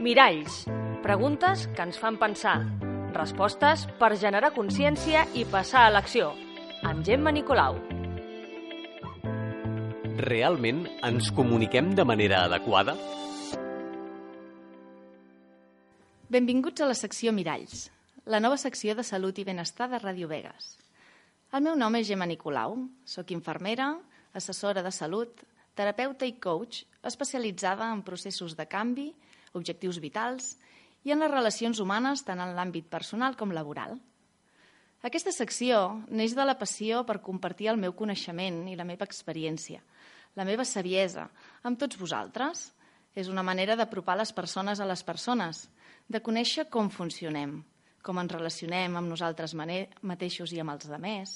Miralls. Preguntes que ens fan pensar. Respostes per generar consciència i passar a l'acció. Amb Gemma Nicolau. Realment ens comuniquem de manera adequada? Benvinguts a la secció Miralls, la nova secció de salut i benestar de Ràdio Vegas. El meu nom és Gemma Nicolau, sóc infermera, assessora de salut, terapeuta i coach especialitzada en processos de canvi, objectius vitals i en les relacions humanes tant en l'àmbit personal com laboral. Aquesta secció neix de la passió per compartir el meu coneixement i la meva experiència, la meva saviesa, amb tots vosaltres. És una manera d'apropar les persones a les persones, de conèixer com funcionem, com ens relacionem amb nosaltres mateixos i amb els demés,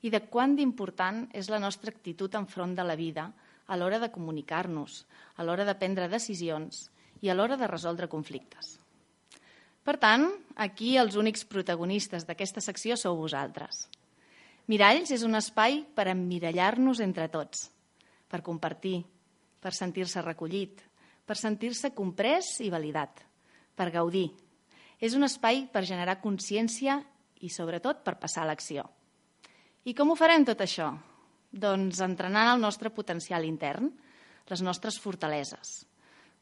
i de quant d'important és la nostra actitud enfront de la vida a l'hora de comunicar-nos, a l'hora de prendre decisions i a l'hora de resoldre conflictes. Per tant, aquí els únics protagonistes d'aquesta secció sou vosaltres. Miralls és un espai per emmirallar-nos entre tots, per compartir, per sentir-se recollit, per sentir-se comprès i validat, per gaudir. És un espai per generar consciència i, sobretot, per passar a l'acció. I com ho farem tot això? Doncs entrenant el nostre potencial intern, les nostres fortaleses,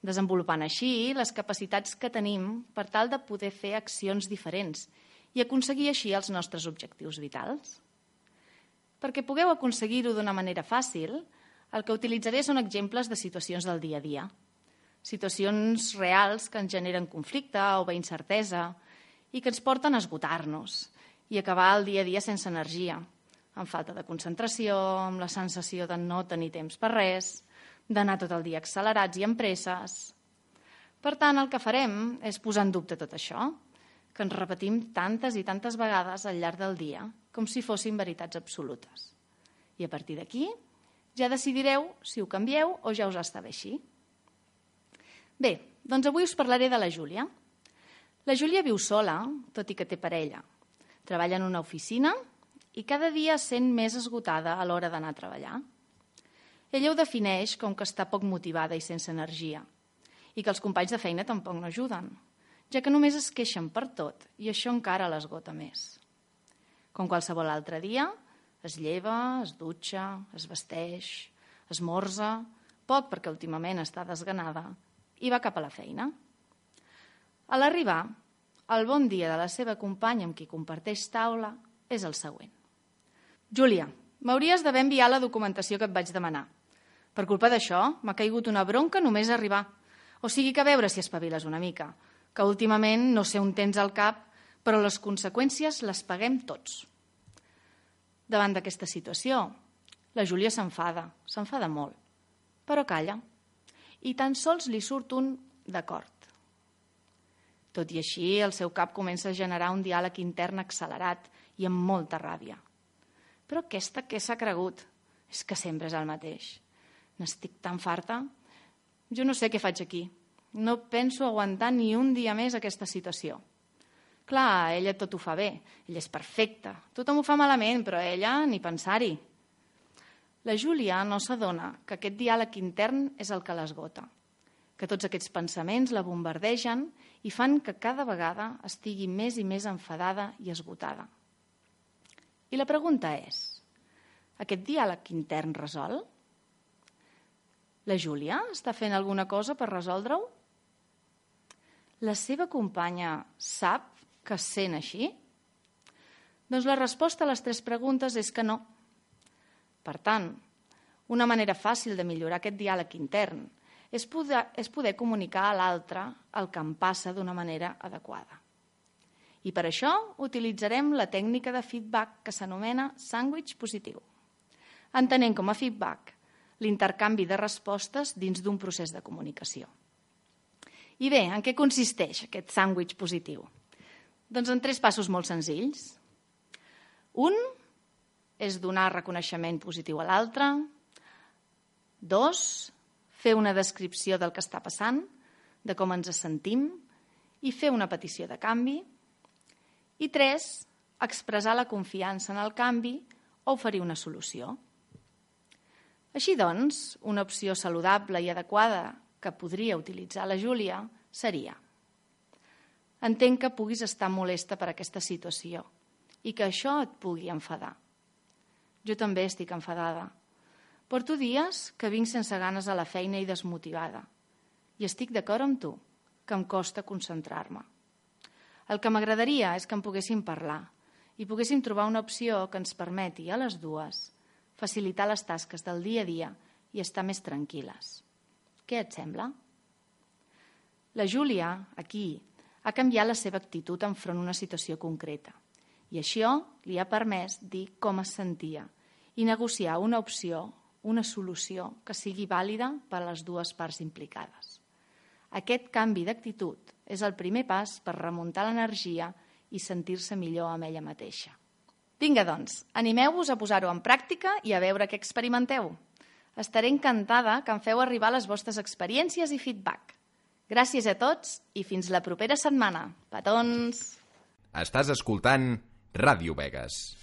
desenvolupant així les capacitats que tenim per tal de poder fer accions diferents i aconseguir així els nostres objectius vitals. Perquè pugueu aconseguir-ho d'una manera fàcil, el que utilitzaré són exemples de situacions del dia a dia. Situacions reals que ens generen conflicte o bé incertesa i que ens porten a esgotar-nos i acabar el dia a dia sense energia, amb falta de concentració, amb la sensació de no tenir temps per res, d'anar tot el dia accelerats i amb presses. Per tant, el que farem és posar en dubte tot això, que ens repetim tantes i tantes vegades al llarg del dia, com si fossin veritats absolutes. I a partir d'aquí ja decidireu si ho canvieu o ja us està bé així. Bé, doncs avui us parlaré de la Júlia. La Júlia viu sola, tot i que té parella. Treballa en una oficina i cada dia sent més esgotada a l'hora d'anar a treballar. Ella ho defineix com que està poc motivada i sense energia i que els companys de feina tampoc no ajuden, ja que només es queixen per tot i això encara l'esgota més. Com qualsevol altre dia, es lleva, es dutxa, es vesteix, esmorza, poc perquè últimament està desganada, i va cap a la feina. A l'arribar, el bon dia de la seva companya amb qui comparteix taula és el següent. Júlia, m'hauries d'haver enviat la documentació que et vaig demanar. Per culpa d'això, m'ha caigut una bronca només arribar. O sigui que a veure si espaviles una mica, que últimament no sé on tens al cap, però les conseqüències les paguem tots. Davant d'aquesta situació, la Júlia s'enfada, s'enfada molt, però calla. I tan sols li surt un d'acord. Tot i així, el seu cap comença a generar un diàleg intern accelerat i amb molta ràbia. Però aquesta què s'ha cregut? És que sempre és el mateix. N'estic tan farta. Jo no sé què faig aquí. No penso aguantar ni un dia més aquesta situació. Clar, ella tot ho fa bé, ella és perfecta, tothom ho fa malament, però ella ni pensar-hi. La Júlia no s'adona que aquest diàleg intern és el que l'esgota, que tots aquests pensaments la bombardegen i fan que cada vegada estigui més i més enfadada i esgotada. I la pregunta és, aquest diàleg intern resol? La Júlia està fent alguna cosa per resoldre-ho? La seva companya sap que sent així? Doncs la resposta a les tres preguntes és que no. Per tant, una manera fàcil de millorar aquest diàleg intern és poder, és poder comunicar a l'altre el que em passa d'una manera adequada. I per això utilitzarem la tècnica de feedback que s'anomena sàndwich positiu, entenent com a feedback l'intercanvi de respostes dins d'un procés de comunicació. I bé, en què consisteix aquest sàndwich positiu? Doncs en tres passos molt senzills. Un és donar reconeixement positiu a l'altre. Dos, fer una descripció del que està passant, de com ens sentim, i fer una petició de canvi. I tres, expressar la confiança en el canvi o oferir una solució. Així doncs, una opció saludable i adequada que podria utilitzar la Júlia seria Entenc que puguis estar molesta per aquesta situació i que això et pugui enfadar. Jo també estic enfadada. Porto dies que vinc sense ganes a la feina i desmotivada. I estic d'acord amb tu, que em costa concentrar-me. El que m'agradaria és que em poguéssim parlar i poguéssim trobar una opció que ens permeti a les dues facilitar les tasques del dia a dia i estar més tranquil·les. Què et sembla? La Júlia, aquí, ha canviat la seva actitud enfront una situació concreta i això li ha permès dir com es sentia i negociar una opció, una solució que sigui vàlida per a les dues parts implicades. Aquest canvi d'actitud és el primer pas per remuntar l'energia i sentir-se millor amb ella mateixa. Vinga, doncs, animeu-vos a posar-ho en pràctica i a veure què experimenteu. Estaré encantada que em feu arribar les vostres experiències i feedback. Gràcies a tots i fins la propera setmana. Petons! Estàs escoltant Ràdio Vegas.